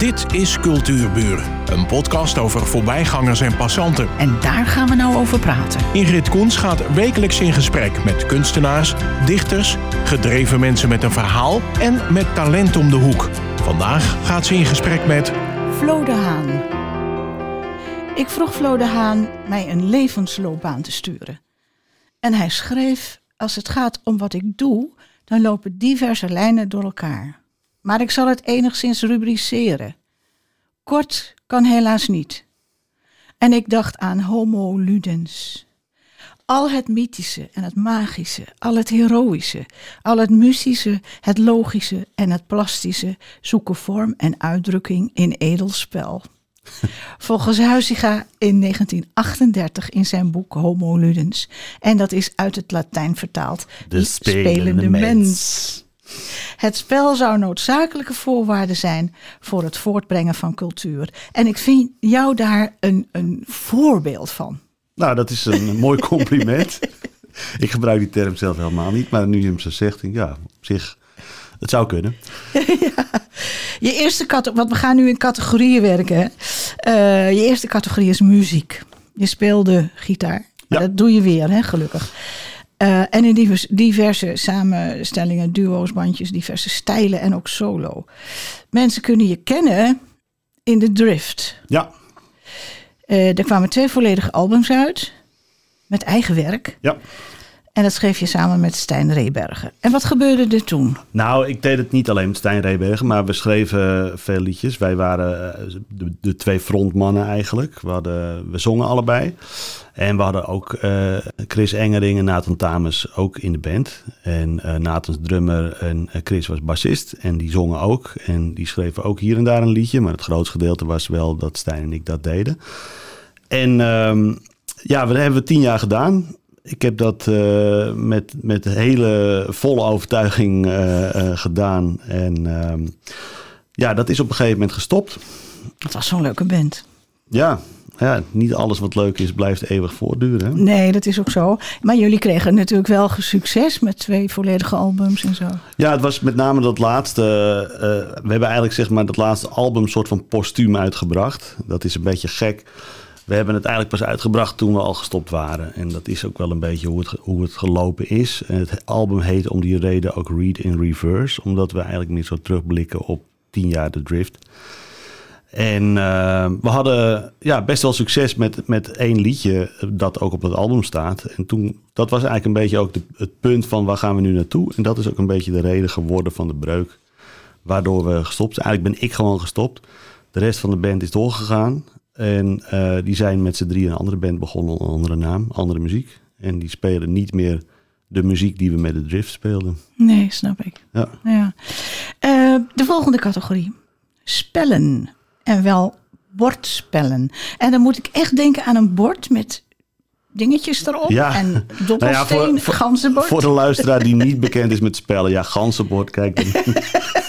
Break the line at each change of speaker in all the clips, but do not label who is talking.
Dit is Cultuurburen, een podcast over voorbijgangers en passanten.
En daar gaan we nou over praten.
Ingrid Koens gaat wekelijks in gesprek met kunstenaars, dichters, gedreven mensen met een verhaal en met talent om de hoek. Vandaag gaat ze in gesprek met
Flo de Haan. Ik vroeg Flo de Haan mij een levensloopbaan te sturen. En hij schreef: Als het gaat om wat ik doe, dan lopen diverse lijnen door elkaar. Maar ik zal het enigszins rubriceren. Kort kan helaas niet. En ik dacht aan Homo Ludens. Al het mythische en het magische, al het heroïsche, al het mystische, het logische en het plastische zoeken vorm en uitdrukking in edel spel. Volgens Huizinga in 1938 in zijn boek Homo Ludens. En dat is uit het Latijn vertaald.
De spelende mens.
Het spel zou noodzakelijke voorwaarde zijn voor het voortbrengen van cultuur. En ik vind jou daar een, een voorbeeld van.
Nou, dat is een mooi compliment. ik gebruik die term zelf helemaal niet, maar nu je hem zo zegt, denk ik, ja, op zich, het zou kunnen.
ja. Je eerste categorie, want we gaan nu in categorieën werken. hè. Eh, je eerste categorie is muziek. Je speelde gitaar.
Ja.
Dat doe je weer, hè, gelukkig. Eh, en in divers- diverse samenstellingen, duo's, bandjes, diverse stijlen en ook solo. Mensen kunnen je kennen in de drift.
Ja,
Eh, er kwamen twee volledige albums uit. Met eigen werk.
ja.
En dat schreef je samen met Stijn Rebergen. En wat gebeurde er toen?
Nou, ik deed het niet alleen met Stijn Rebergen, maar we schreven veel liedjes. Wij waren eh, de, de twee frontmannen eigenlijk. We, hadden, we zongen allebei. En we hadden ook eh, Chris Engering en Nathan Tames ook in de band. En eh Nathan is drummer en Chris was bassist. En die zongen ook. En die schreven ook hier en daar een liedje. Maar het grootste gedeelte was wel dat Stijn en ik dat deden. En ehm, ja, dat hebben we tien jaar gedaan. Ik heb dat eh, met, met hele volle overtuiging eh, eh, gedaan. En ehm, ja, dat is op een gegeven moment gestopt.
Het was zo'n leuke band.
Ja, ja, niet alles wat leuk is blijft eeuwig voortduren. hè?
Nee, dat is ook zo. Maar jullie kregen natuurlijk wel succes met twee volledige albums en zo.
Ja, het was met name dat laatste. we hebben eigenlijk zeg maar dat laatste album soort van postuum uitgebracht. Dat is een beetje gek. We hebben het eigenlijk pas uitgebracht toen we al gestopt waren. En dat is ook wel een beetje hoe het, hoe het gelopen is. Het album heet om die reden ook Read in Reverse. Omdat we eigenlijk niet zo terugblikken op tien jaar de drift. En eh, we hadden ja, best wel succes met, met één liedje dat ook op het album staat. En toen, dat was eigenlijk een beetje ook het punt van waar gaan we nu naartoe. En dat is ook een beetje de reden geworden van de breuk. Waardoor we gestopt zijn. Eigenlijk ben ik gewoon gestopt. De rest van de band is doorgegaan. En eh, die zijn met z'n drie een andere band begonnen, onder een andere naam, andere muziek. En die spelen niet meer de muziek die we met de drift speelden.
Nee, snap ik.
Ja.
Ja. Eh, de volgende categorie. Spellen. En wel bordspellen. En dan moet ik echt denken aan een bord met dingetjes erop.
Ja.
En
Nou
dobbelsteen,
ja, voor, voor,
ganzenbord.
voor de luisteraar die niet bekend is met spellen. Ja, ganzenbord, kijk, dan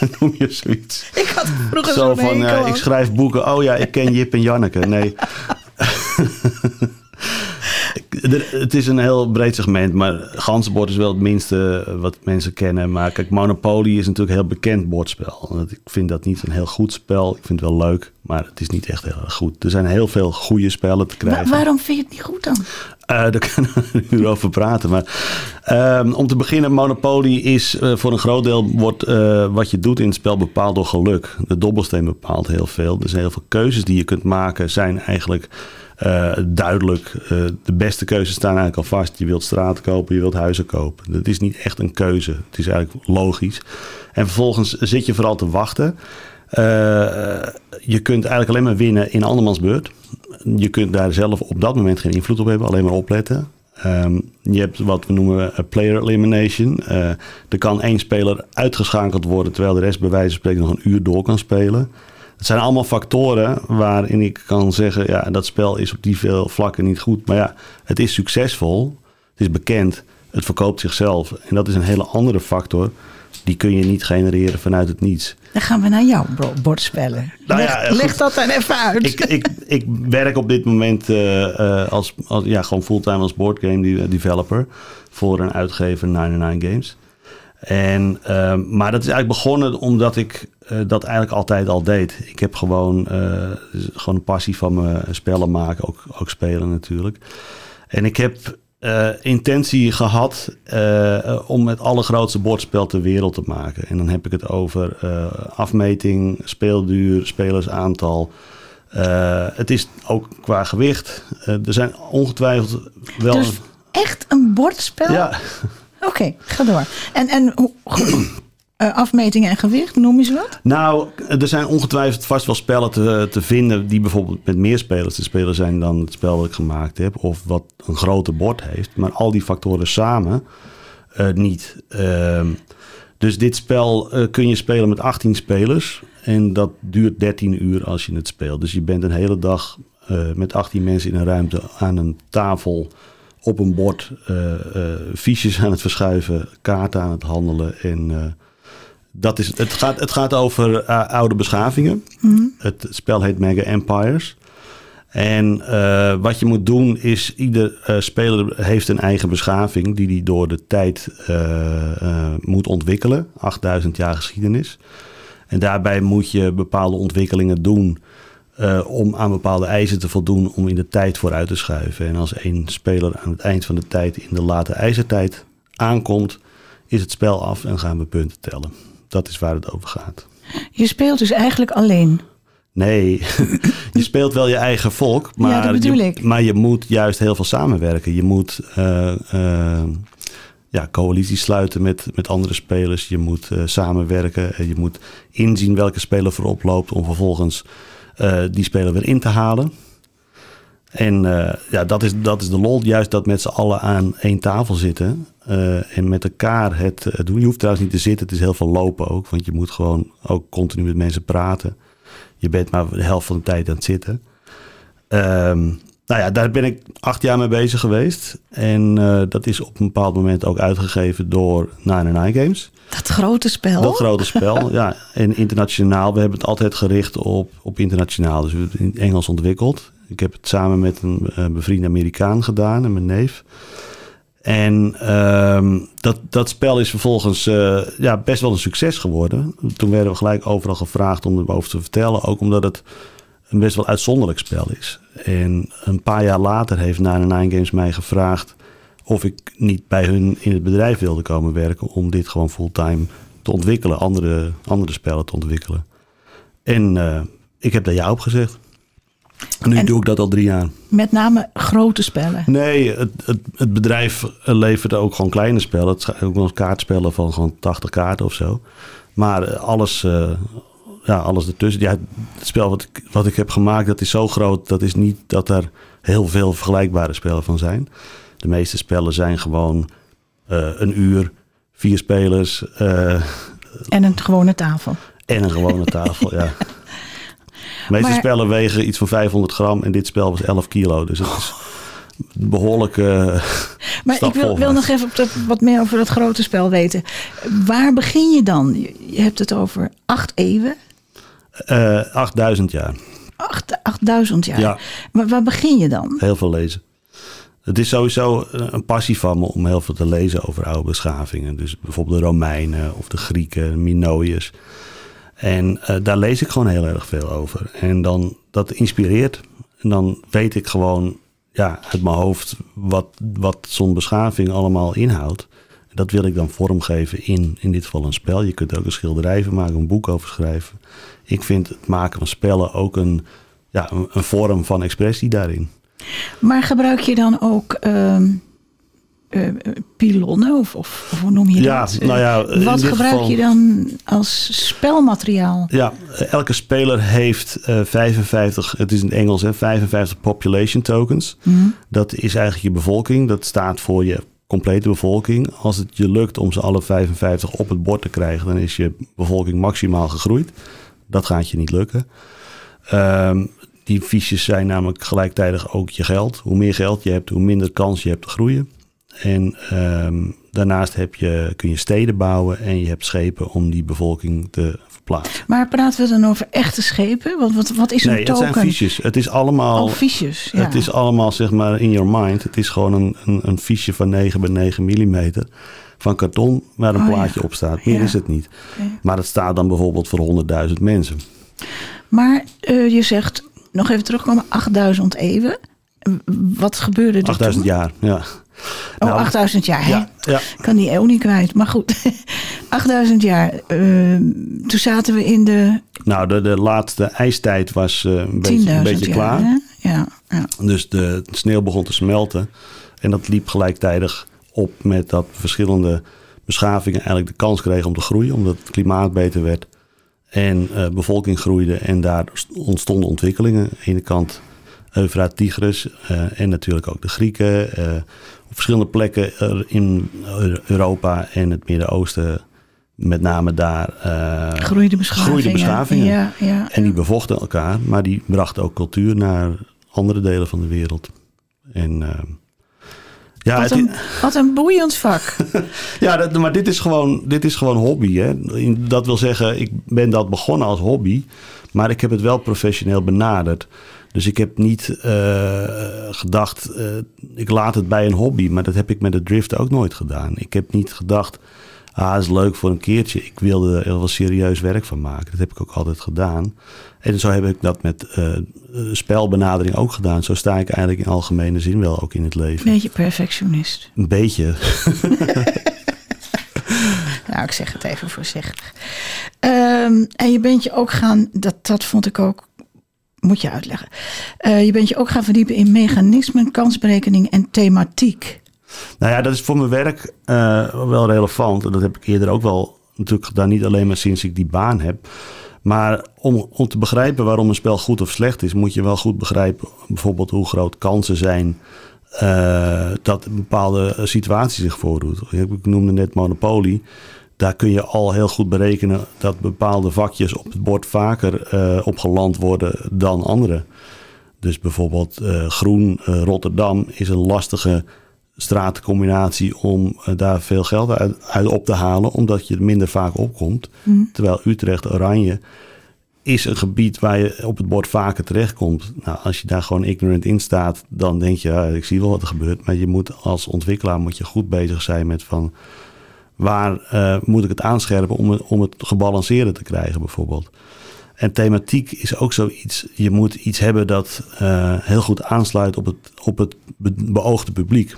noem je zoiets.
ik had vroeger
Zo
zo'n
van,
aan.
ik schrijf boeken. Oh ja, ik ken Jip en Janneke. Nee. Er- Het is een heel breed segment, maar ganzenbord is wel het minste eh, wat mensen kennen. Maar kijk, Monopoly is natuurlijk een heel bekend bordspel. Want Ik vind dat niet een heel goed spel. Ik vind het wel leuk, maar het is niet echt heel erg goed. Er zijn heel veel goede spellen te krijgen.
waarom vind je het niet goed dan?
Eh, daar kunnen we een uur over praten. Maar ehm, om te beginnen, Monopoly is eh, voor een groot deel wordt wat je doet in het spel bepaald door geluk. De dobbelsteen bepaalt heel veel. Er zijn heel veel keuzes die je kunt maken, zijn eigenlijk eh, duidelijk. Eh, de beste keuzes staan eigenlijk al vast. Je wilt straten kopen, je wilt huizen kopen. Dat is niet echt een keuze. Het is eigenlijk logisch. En vervolgens zit je vooral te wachten. Eh, je kunt eigenlijk alleen maar winnen in andermans beurt. Je kunt daar zelf op dat moment geen invloed op hebben, alleen maar opletten. Ehm, je hebt wat we noemen player elimination. Er kan één speler uitgeschakeld worden terwijl de rest bij wijze van spreken nog een uur door kan spelen. Het zijn allemaal factoren waarin ik kan zeggen, ja, dat spel is op die veel vlakken niet goed. Maar ja, het is succesvol, het is bekend, het verkoopt zichzelf. En dat is een hele andere factor. Die kun je niet genereren vanuit het niets.
Dan gaan we naar jouw bordspellen.
Nou
leg,
ja,
leg dat dan even uit.
ik, ik, ik werk op dit moment eh, eh, als, als, ja, gewoon fulltime als boardgame de- developer voor een uitgever 99 Games. En, ehm, maar dat is eigenlijk begonnen omdat ik eh, dat eigenlijk altijd al deed. Ik heb gewoon, eh, gewoon een passie van me spellen maken, ook, ook spelen natuurlijk. En ik heb intentie gehad om het allergrootste bordspel ter wereld te maken. En dan heb ik het over afmeting, speelduur, spelersaantal. het is ook qua gewicht. er zijn ongetwijfeld wel.
Dus echt een bordspel?
Ja.
Oké, ga door. En, en uh, afmetingen en gewicht, noem ze wat?
Nou, er zijn ongetwijfeld vast wel spellen te, te vinden die bijvoorbeeld met meer spelers te spelen zijn dan het spel dat ik gemaakt heb. Of wat een groter bord heeft. Maar al die factoren samen uh, niet. Uh, dus dit spel uh, kun je spelen met 18 spelers. En dat duurt 13 uur als je het speelt. Dus je bent een hele dag met 18 mensen in een ruimte aan een tafel op een bord uh, uh, fiches aan het verschuiven, kaarten aan het handelen. En uh, dat is, het, gaat, het gaat over oude beschavingen. Mm. Het spel heet Mega Empires. En wat je moet doen is, ieder speler heeft een eigen beschaving die hij door de tijd moet ontwikkelen. 8000 jaar geschiedenis. En daarbij moet je bepaalde ontwikkelingen doen uh, om aan bepaalde eisen te voldoen om in de tijd vooruit te schuiven. En als één speler aan het eind van de tijd in de late ijzertijd aankomt, is het spel af en gaan we punten tellen. Dat is waar het over gaat.
Je speelt dus eigenlijk alleen.
Nee, je speelt wel je eigen volk, maar,
ja,
je, maar je moet juist heel veel samenwerken. Je moet uh, uh, ja, coalities sluiten met, met andere spelers. Je moet samenwerken. en Je moet inzien welke speler voorop loopt om vervolgens die speler weer in te halen. En uh, ja, dat is, dat is de lol. Juist dat met z'n allen aan één tafel zitten. Uh, en met elkaar het, doen. Je hoeft trouwens niet te zitten. Het is heel veel lopen ook. Want je moet gewoon ook continu met mensen praten. Je bent maar de helft van de tijd aan het zitten. Um, nou ja, daar ben ik acht jaar mee bezig geweest. En dat is op een bepaald moment ook uitgegeven door Nine Nine Games.
Dat grote spel?
Dat grote spel, ja. En internationaal, we hebben het altijd gericht op, op internationaal. Dus we hebben het in Engels ontwikkeld. Ik heb het samen met een uh, bevriende Amerikaan gedaan en mijn neef. En uh, dat, dat spel is vervolgens uh, ja, best wel een succes geworden. Toen werden we gelijk overal gevraagd om erover te vertellen. Ook omdat het een best wel uitzonderlijk spel is. En een paar jaar later heeft Nine Nine Games mij gevraagd of ik niet bij hun in het bedrijf wilde komen werken om dit gewoon fulltime te ontwikkelen, andere, andere spellen te ontwikkelen. En uh, ik heb daar ja op gezegd. En nu doe ik dat al drie jaar.
Met name grote spellen?
Nee, het, het, het bedrijf levert ook gewoon kleine spellen. Het zijn ook nog kaartspellen van gewoon 80 kaarten of zo. Maar eh, alles, uh, ja, alles ertussen. Ja, het spel wat ik, wat ik heb gemaakt, dat is zo groot. Dat is niet dat er heel veel vergelijkbare spellen van zijn. De meeste spellen zijn gewoon uh, een uur, vier spelers. Uh,
en een gewone tafel.
En een gewone tafel, ja. De meeste maar, spellen wegen iets van 500 gram en dit spel was 11 kilo. Dus het is behoorlijk. Uh,
maar ik wil, wil, nog even wat meer over dat grote spel weten. Waar begin je dan? Je hebt het over acht eeuwen.
Uh, 8000 jaar.
8000 jaar. Ja. Maar waar begin je dan?
Heel veel lezen. Het is sowieso een passie van me om heel veel te lezen over oude beschavingen. Dus bijvoorbeeld de Romeinen of de Grieken, Minoïërs. En uh, daar lees ik gewoon heel erg veel over. En dan dat inspireert. En dan weet ik gewoon ja, uit mijn hoofd wat, wat zo'n beschaving allemaal inhoudt. Dat wil ik dan vormgeven in, in dit geval een spel. Je kunt ook een schilderij maken, een boek over schrijven. Ik vind het maken van spellen ook een, ja, een, een vorm van expressie daarin.
Maar gebruik je dan ook uh, uh, pilonnen of, of, hoe noem je
ja,
dat?
Nou ja,
Wat gebruik geval, je dan als spelmateriaal?
Ja, elke speler heeft uh, 55, het is in het Engels, hè, 55 population tokens. Mm. Dat is eigenlijk je bevolking. Dat staat voor je complete bevolking. Als het je lukt om ze alle 55 op het bord te krijgen, dan is je bevolking maximaal gegroeid. Dat gaat je niet lukken. Um, die fiches zijn namelijk gelijktijdig ook je geld. Hoe meer geld je hebt, hoe minder kans je hebt te groeien. En um, daarnaast heb je, kun je steden bouwen en je hebt schepen om die bevolking te verplaatsen.
Maar praten we dan over echte schepen? Wat, wat, wat is een
nee,
token?
het zijn fiches. Het is allemaal,
oh, fiches, ja.
het is allemaal zeg maar in your mind. Het is gewoon een, een, een fiche van 9 bij 9 millimeter van karton waar een
Oh,
plaatje
ja.
op staat. Meer
Ja.
is het niet. Maar het staat dan bijvoorbeeld voor 100.000 mensen.
Maar eh, je zegt, nog even terugkomen, 8000 eeuwen. Wat gebeurde er
8000
toen?
jaar, ja.
Oh,
Nou,
8000 jaar, hè?
Ja, ja.
Ik kan die eeuw niet kwijt. Maar goed, 8000 jaar. eh, toen zaten we in de
Nou, de, de laatste ijstijd was eh, een, beetje,
10.000
een beetje
jaar.
klaar.
Hè? Ja, ja.
Dus de sneeuw begon te smelten. En dat liep gelijktijdig op met dat verschillende beschavingen eigenlijk de kans kregen om te groeien. Omdat het klimaat beter werd. En eh, bevolking groeide. En daar ontstonden ontwikkelingen. Aan de ene kant Eufraat, Tigris. eh, en natuurlijk ook de Grieken. eh, op verschillende plekken in Europa en het Midden-Oosten. Met name daar.
Groeide beschavingen.
groeide beschavingen.
Ja, ja.
en die bevochten elkaar, maar die brachten ook cultuur naar andere delen van de wereld. En ja,
wat,
het-
een, wat een boeiend vak.
ja dat, maar dit is gewoon, dit is gewoon hobby. Hè? Dat wil zeggen, ik ben dat begonnen als hobby, maar ik heb het wel professioneel benaderd. Dus ik heb niet eh, gedacht, eh, ik laat het bij een hobby, maar dat heb ik met de drift ook nooit gedaan. Ik heb niet gedacht, ah, is leuk voor een keertje. Ik wilde er heel wel serieus werk van maken. Dat heb ik ook altijd gedaan. En zo heb ik dat met eh, eh, spelbenadering ook gedaan. Zo sta ik eigenlijk in algemene zin wel ook in het leven.
Beetje perfectionist.
Een beetje.
Nou, ik zeg het even voorzichtig. Ehm, en je bent je ook gaan, dat, dat vond ik ook, moet je uitleggen. Eh, je bent je ook gaan verdiepen in mechanismen, kansberekening en thematiek.
Nou ja, dat is voor mijn werk eh, wel relevant. En dat heb ik eerder ook wel natuurlijk gedaan. Niet alleen maar sinds ik die baan heb. Maar om, om te begrijpen waarom een spel goed of slecht is, moet je wel goed begrijpen bijvoorbeeld hoe groot kansen zijn eh, dat een bepaalde situatie zich voordoet. Ik noemde net Monopoly. Daar kun je al heel goed berekenen dat bepaalde vakjes op het bord vaker eh, opgeland worden dan andere. Dus bijvoorbeeld groen Rotterdam is een lastige straatcombinatie om eh, daar veel geld uit, uit op te halen, omdat je er minder vaak opkomt. Terwijl Utrecht Oranje is een gebied waar je op het bord vaker terechtkomt. Nou, als je daar gewoon ignorant in staat, dan denk je, ja, ik zie wel wat er gebeurt. Maar je moet als ontwikkelaar moet je goed bezig zijn met van waar eh, moet ik het aanscherpen om het, om het gebalanceerder te krijgen, bijvoorbeeld. En thematiek is ook zoiets. Je moet iets hebben dat eh, heel goed aansluit op het, op het be- beoogde publiek.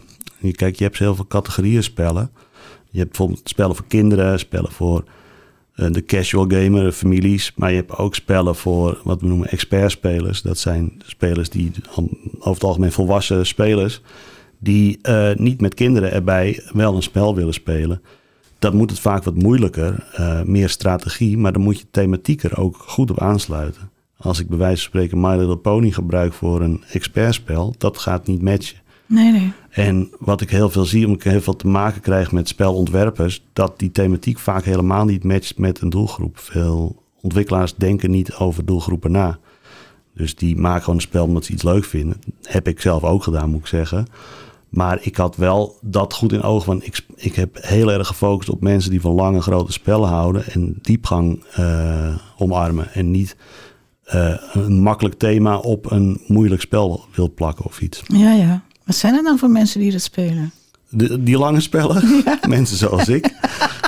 Kijk, je hebt heel veel categorieën spellen. Je hebt bijvoorbeeld spellen voor kinderen, spellen voor eh, de casual gamer, families. Maar je hebt ook spellen voor wat we noemen expertspelers. Dat zijn spelers die over het algemeen volwassen spelers. Die eh, niet met kinderen erbij wel een spel willen spelen. Dat moet het vaak wat moeilijker, eh, meer strategie. Maar dan moet je thematiek er ook goed op aansluiten. Als ik bij wijze van spreken My Little Pony gebruik voor een expertspel, dat gaat niet matchen.
Nee, nee.
En wat ik heel veel zie, omdat ik heel veel te maken krijg met spelontwerpers, dat die thematiek vaak helemaal niet matcht met een doelgroep. Veel ontwikkelaars denken niet over doelgroepen na. Dus die maken gewoon een spel omdat ze iets leuk vinden. Heb ik zelf ook gedaan, moet ik zeggen. Maar ik had wel dat goed in oog. Want ik, ik heb heel erg gefocust op mensen die van lange grote spellen houden. En diepgang eh, omarmen. En niet eh, een makkelijk thema op een moeilijk spel wil plakken of iets.
Ja, ja. Wat zijn er dan voor mensen die dat spelen?
De, die lange spellen, mensen zoals ik,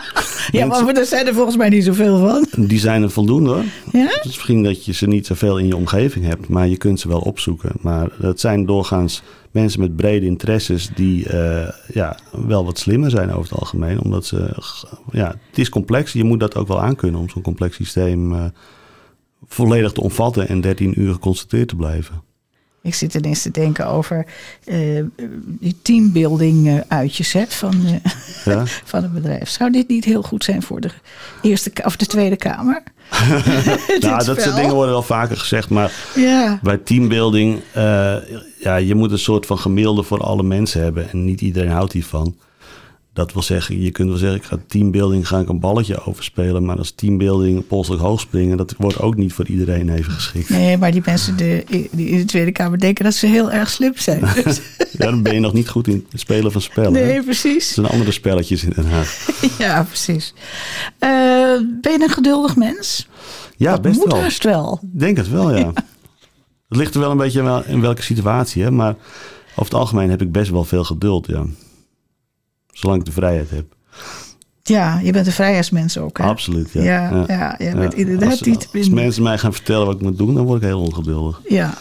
Ja, maar er zijn er volgens mij niet zoveel van.
die zijn er voldoende hoor.
Ja?
Het is misschien dat je ze niet zoveel in je omgeving hebt, maar je kunt ze wel opzoeken. Maar het zijn doorgaans mensen met brede interesses die eh, ja, wel wat slimmer zijn over het algemeen. Omdat ze, ja, het is complex. Je moet dat ook wel aankunnen om zo'n complex systeem eh, volledig te omvatten en 13 uur geconcentreerd te blijven.
Ik zit ineens te denken over eh, die teambuilding eh, uitjes hè, van, eh,
Ja?
van een bedrijf. Zou dit niet heel goed zijn voor de Eerste of de Tweede Kamer?
Nou, dat soort dingen worden wel vaker gezegd, maar
Ja,
Bij teambuilding, ja, je moet een soort van gemiddelde voor alle mensen hebben. En niet iedereen houdt hiervan. Dat wil zeggen, je kunt wel zeggen, ik ga teambuilding, ga ik een balletje overspelen. Maar als teambuilding polselijk hoog springen, dat wordt ook niet voor iedereen even geschikt.
nee, maar die mensen de, die in de Tweede Kamer denken dat ze heel erg slim zijn. Dus-
Ja, dan ben je nog niet goed in het spelen van spellen.
nee, precies.
zijn andere spelletjes in Den Haag.
Ja, precies. Eh, ben je een geduldig mens?
Ja,
dat
best
moet
wel.
haast wel.
Denk het wel, ja. Het ligt er wel een beetje in welke situatie, hè. Maar over het algemeen heb ik best wel veel geduld, ja. Zolang ik de vrijheid heb.
Ja, je bent een vrijheidsmens ook, hè?
Absoluut, ja.
Ja, ja, bent inderdaad
als,
niet...
Als mensen mij gaan vertellen wat ik moet doen, dan word ik heel ongeduldig.
Ja.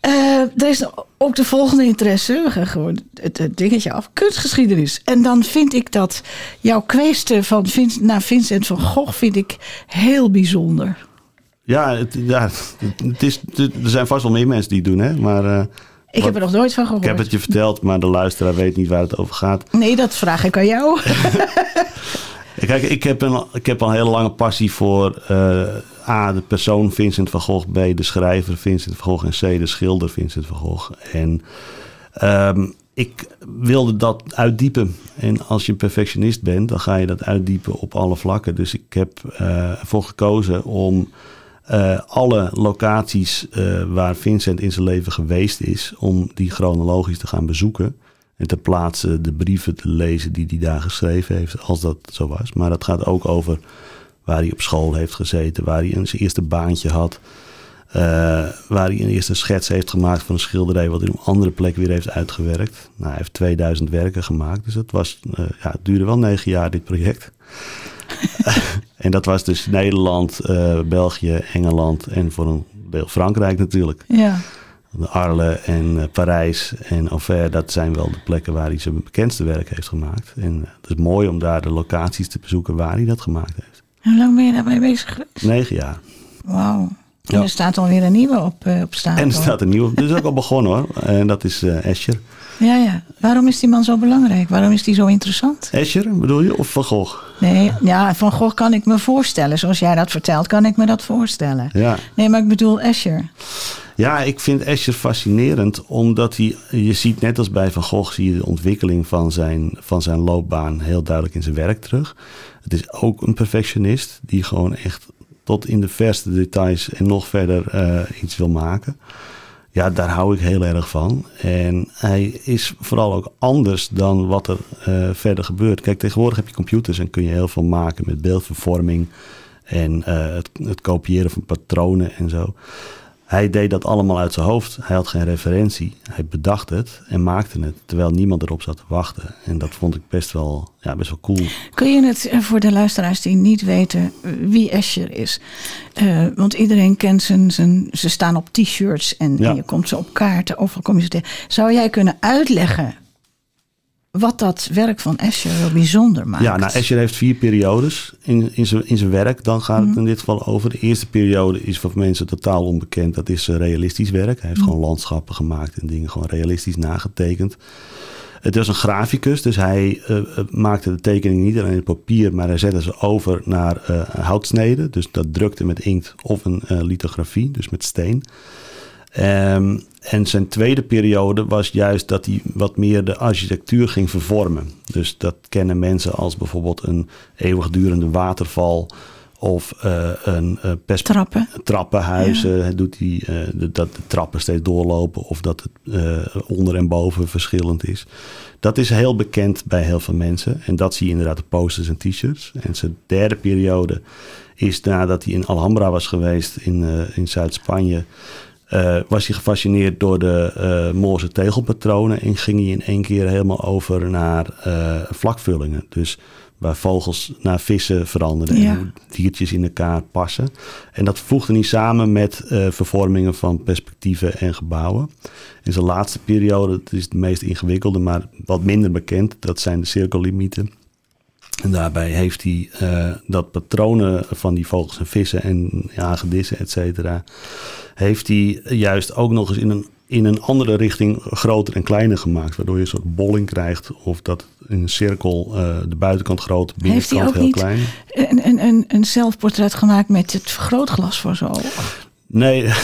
Eh, er is ook de volgende interesse. We gaan gewoon het, het dingetje af. Kunstgeschiedenis. En dan vind ik dat jouw kweesten van Vin naar Vincent van Gogh vind ik heel bijzonder.
Ja, het, ja het is, er zijn vast wel meer mensen die het doen, hè? Maar, uh,
ik heb er nog nooit van gehoord.
Ik heb het je verteld, maar de luisteraar weet niet waar het over gaat.
Nee, dat vraag ik aan jou.
Kijk, ik heb, een, ik heb al een hele lange passie voor uh, A, de persoon Vincent van Gogh, B, de schrijver Vincent van Gogh en C, de schilder Vincent van Gogh. En um, ik wilde dat uitdiepen. En als je een perfectionist bent, dan ga je dat uitdiepen op alle vlakken. Dus ik heb uh, ervoor gekozen om uh, alle locaties uh, waar Vincent in zijn leven geweest is, om die chronologisch te gaan bezoeken. En te plaatsen, de brieven te lezen die hij daar geschreven heeft, als dat zo was. Maar dat gaat ook over waar hij op school heeft gezeten, waar hij zijn eerste baantje had. Uh, waar hij een eerste schets heeft gemaakt van een schilderij, wat hij op een andere plek weer heeft uitgewerkt. Nou, hij heeft 2000 werken gemaakt, dus het, was, ja, het duurde wel negen jaar, dit project. en dat was dus Nederland, uh, België, Engeland en voor een deel Frankrijk natuurlijk.
Ja.
Arles en uh, Parijs en Auvergne, dat zijn wel de plekken waar hij zijn bekendste werk heeft gemaakt. En het is mooi om daar de locaties te bezoeken waar hij dat gemaakt heeft.
Hoe lang ben je daarbij bezig geweest?
Negen jaar.
Wauw. En ja. er staat alweer een nieuwe op, uh, op staan.
En er staat een nieuwe. Is ook al begonnen hoor. En dat is uh, Escher.
Ja, ja. Waarom is die man zo belangrijk? Waarom is die zo interessant?
Escher bedoel je? Of Van Gogh?
Nee, ja, Van Gogh kan ik me voorstellen. Zoals jij dat vertelt, kan ik me dat voorstellen.
Ja.
Nee, maar ik bedoel Escher.
Ja, ik vind Escher fascinerend, omdat hij, je ziet net als bij Van Gogh, zie je de ontwikkeling van zijn, van zijn loopbaan heel duidelijk in zijn werk terug. Het is ook een perfectionist die gewoon echt tot in de verste details en nog verder uh, iets wil maken. Ja, daar hou ik heel erg van. En hij is vooral ook anders dan wat er uh, verder gebeurt. Kijk, tegenwoordig heb je computers en kun je heel veel maken met beeldvervorming en uh, het, het kopiëren van patronen en zo. Hij deed dat allemaal uit zijn hoofd. Hij had geen referentie. Hij bedacht het en maakte het. Terwijl niemand erop zat te wachten. En dat vond ik best wel, ja, best wel cool.
Kun je het voor de luisteraars die niet weten wie Escher is? Uh, want iedereen kent zijn, zijn. Ze staan op t-shirts en, ja. en, je komt ze op kaarten. Overal kom je ze tegen. Zou jij kunnen uitleggen wat dat werk van Escher wel bijzonder maakt.
Ja, nou, Escher heeft vier periodes in, in, zijn, in zijn werk. Dan gaat het in dit geval over. De eerste periode is voor mensen totaal onbekend. Dat is realistisch werk. Hij heeft gewoon landschappen gemaakt en dingen gewoon realistisch nagetekend. Het was een graficus, dus hij uh, maakte de tekening niet alleen in papier, maar hij zette ze over naar uh, houtsneden. Dus dat drukte met inkt of een uh, lithografie, dus met steen. Um, en zijn tweede periode was juist dat hij wat meer de architectuur ging vervormen. Dus dat kennen mensen als bijvoorbeeld een eeuwigdurende waterval of uh, een uh,
trappen.
trappenhuizen. Ja. Doet hij uh, de, dat de trappen steeds doorlopen of dat het onder en boven verschillend is. Dat is heel bekend bij heel veel mensen. En dat zie je inderdaad op posters en t-shirts. En zijn derde periode is nadat hij in Alhambra was geweest in, in Zuid-Spanje. Uh, was hij gefascineerd door de uh, Moorse tegelpatronen en ging hij in één keer helemaal over naar uh, vlakvullingen. Dus waar vogels naar vissen veranderden
Ja.
en hoe diertjes in elkaar passen. En dat voegde hij samen met vervormingen van perspectieven en gebouwen. In zijn laatste periode, dat is de meest ingewikkelde, maar wat minder bekend, dat zijn de cirkellimieten. En daarbij heeft hij uh, dat patronen van die vogels en vissen en hagedissen, et cetera, heeft hij juist ook nog eens in een, in een andere richting groter en kleiner gemaakt. Waardoor je een soort bolling krijgt of dat in een cirkel uh, de buitenkant groot, de
Heeft hij
binnenkant
ook
heel
niet
klein.
een, een, een, een zelfportret gemaakt met het vergrootglas voor oog?
Nee,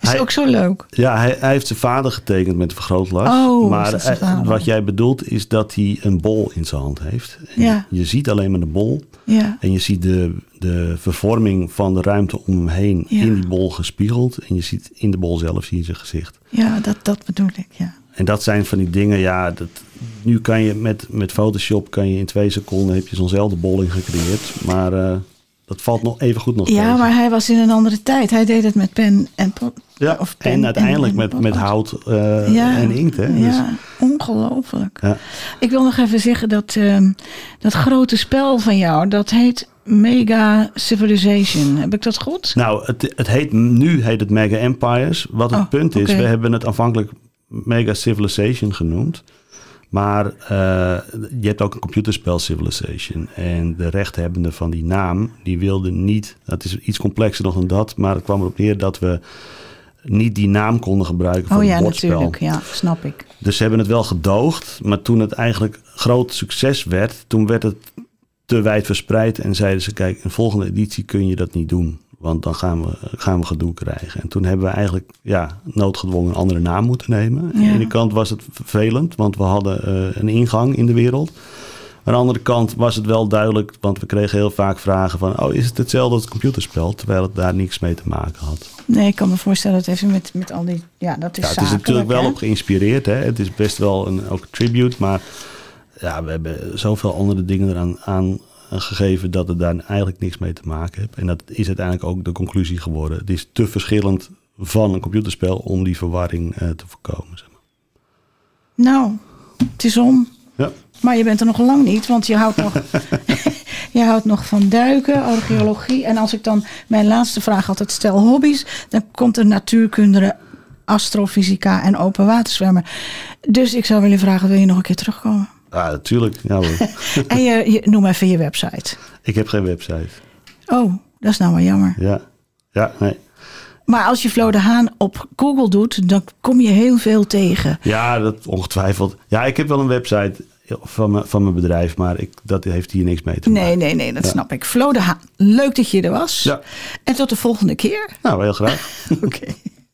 Is
Hij-
ook zo leuk.
ja, hij, hij heeft zijn vader getekend met een vergrootglas.
Oh,
maar
zijn
eh, wat jij bedoelt is dat hij een bol in zijn hand heeft. En
Ja.
Je ziet alleen maar de bol.
Ja.
En je ziet de, de vervorming van de ruimte om hem heen
Ja.
in die bol gespiegeld. En je ziet in de bol zelf zie je zijn gezicht.
Ja, dat, dat bedoel ik, ja.
En dat zijn van die dingen, ja, dat, nu kan je met, met Photoshop kan je in twee seconden heb je zo'nzelfde bolling gecreëerd. Maar eh, dat valt nog even goed nog
Ja,
tegen.
maar hij was in een andere tijd. Hij deed het met pen en pot.
ja,
of pen
en uiteindelijk
en-
met, met hout eh,
Ja,
en inkt. Hè? Dus
Ja, Ongelooflijk.
Ja.
Ik wil nog even zeggen dat ehm, dat grote spel van jou, dat heet Mega Civilization. Heb ik dat goed?
Nou, het, het heet, nu heet het Mega Empires. Wat het
Oh,
punt is, we hebben het aanvankelijk Mega Civilization genoemd. Maar eh, je hebt ook een computerspel Civilization. En de rechthebbende van die naam, die wilde niet... Dat is iets complexer nog dan dat. Maar het kwam erop neer dat we niet die naam konden gebruiken voor
Oh
het
ja,
bordspel.
natuurlijk. Ja, snap ik.
Dus ze hebben het wel gedoogd. Maar toen het eigenlijk groot succes werd, toen werd het te wijd verspreid. En zeiden ze, kijk, in volgende editie kun je dat niet doen. Want dan gaan we, gaan we gedoe krijgen. En toen hebben we eigenlijk ja, noodgedwongen een andere naam moeten nemen. Aan de
Ja.
ene kant was het vervelend, want we hadden eh, een ingang in de wereld. Aan de andere kant was het wel duidelijk, want we kregen heel vaak vragen van... oh, is het hetzelfde als het computerspel? Terwijl het daar niks mee te maken had.
Nee, ik kan me voorstellen dat even met, met al die... Ja, dat is
Ja, het is natuurlijk wel
hè?
op geïnspireerd. Hè? Het is best wel een ook een tribute. Maar ja, we hebben zoveel andere dingen eraan aan gegeven dat het daar eigenlijk niks mee te maken heeft. En dat is uiteindelijk ook de conclusie geworden. Het is te verschillend van een computerspel om die verwarring eh, te voorkomen. Zeg maar.
Nou, het is om.
Ja.
Maar je bent er nog lang niet, want je houdt nog, je houdt nog van duiken, archeologie. En als ik dan mijn laatste vraag altijd stel hobby's, dan komt er natuurkunde, astrofysica en open waterzwemmen. Dus ik zou willen vragen, wil je nog een keer terugkomen?
Ja, natuurlijk. Ja.
En je, je, noem even je website.
ik heb geen website.
Oh, dat is nou wel jammer.
Ja, ja nee.
Maar als je Flo de Haan op Google doet, dan kom je heel veel tegen.
Ja, dat ongetwijfeld. Ja, ik heb wel een website van mijn, van mijn bedrijf, maar ik, dat heeft hier niks mee te maken.
Nee, nee, nee, dat
Ja.
snap ik. Flo de Haan, leuk dat je er was.
Ja.
En tot de volgende keer.
Nou, heel graag.
Oké.